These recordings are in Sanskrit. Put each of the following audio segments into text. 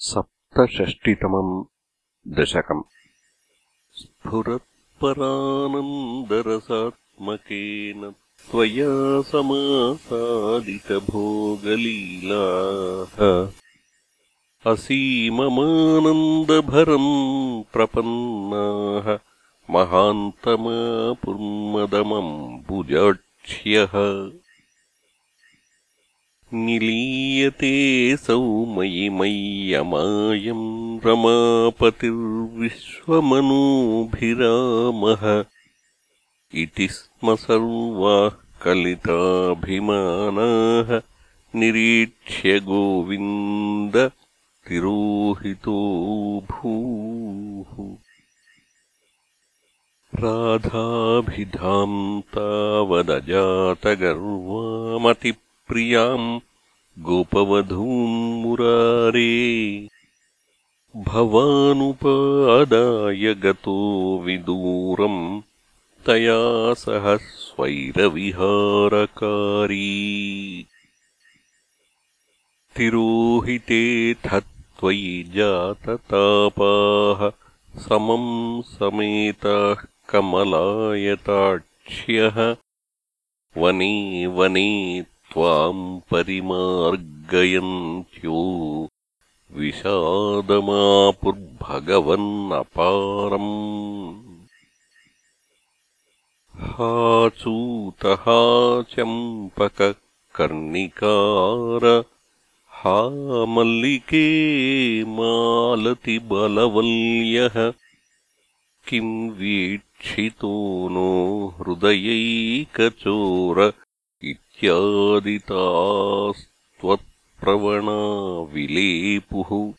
सप्तषष्टितमम् दशकम्। स्फुरत्परानन्दरसात्मकेन त्वया समासादितभोगलीलाः असीममानन्दभरम् प्रपन्नाः महान्तमापुर्मदमम् भुजाक्ष्यः निलीयते सौ मयि मय्यमायम् रमापतिर्विश्वमनूभिरामः। इति स्म सर्वाः कलिताभिमानाः। निरीक्ष्य गोविन्द तिरोहितो भूः। राधाभिधाम् तावदजातगर्वामति प्रियाम् गोपवधूम् मुरारे। भवानुपादाय गतो विदूरम् तया सह स्वैरविहारकारी। तिरोहितेऽथ त्वयि जाततापाः समम् समेताः कमलायताक्ष्यः। वने वने त्वाम् परिमार्गयन्त्यो। विषादमापुर्भगवन्नपारम्। हा चूतः चम्पककर्णिकार हा मल्लिके मालतिबलवल्यः। किम् वीक्षितो नो हृदयैकचोर इत्यादितास्त्वत्प्रवणा विलेपुः।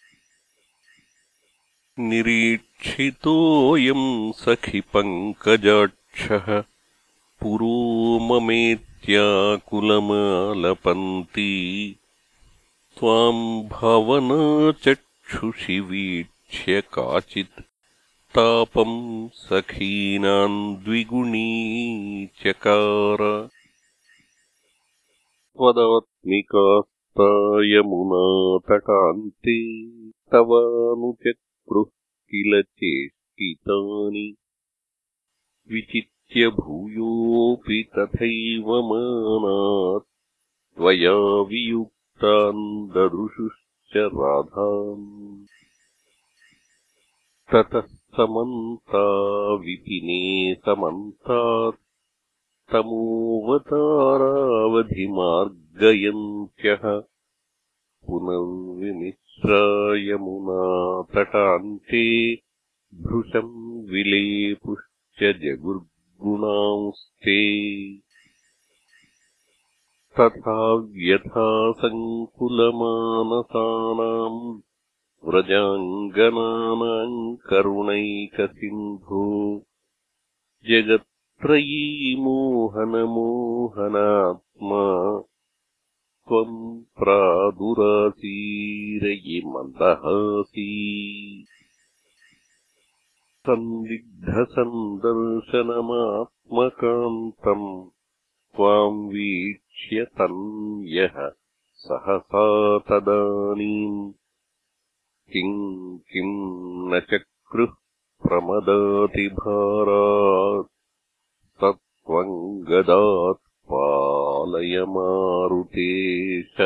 निरीक्षितोऽयम् सखि पङ्कजाक्षः पुरो ममेत्याकुलमालपन्ती। त्वाम् भवनाचक्षुषि वीक्ष्य काचित् तापम् सखीनाम् द्विगुणी चकार त्वदात्मिकास्तायमुनातकान्ते तवानुचक्रुः किल चेष्टितानि। विचित्य भूयोऽपि तथैव मानात् त्वया वियुक्तान् ददृशुश्च राधाम् ततः समन्ता विपिने समन्तात् तमोऽवतारावधिमार्गयन्त्यः पुनर्विमिश्रायमुनातटान्ते भृशम् विलेपुश्च जगुर्गुणांस्ते। तथा व्यथासङ्कुलमानसानाम् व्रजाङ्गनानाम् करुणैकसिन्धो। जगत् मोहनमोहनात्मा त्वम् प्रादुरासीरयि मन्दहासी। सन्दिग्धसन्दर्शनमात्मकान्तम् त्वाम् वीक्ष्य तन्यः सहसा तदानीम्। किम् किम् न चक्रुः प्रमदातिभारात् त्वम् गदात् पालय मारुतेश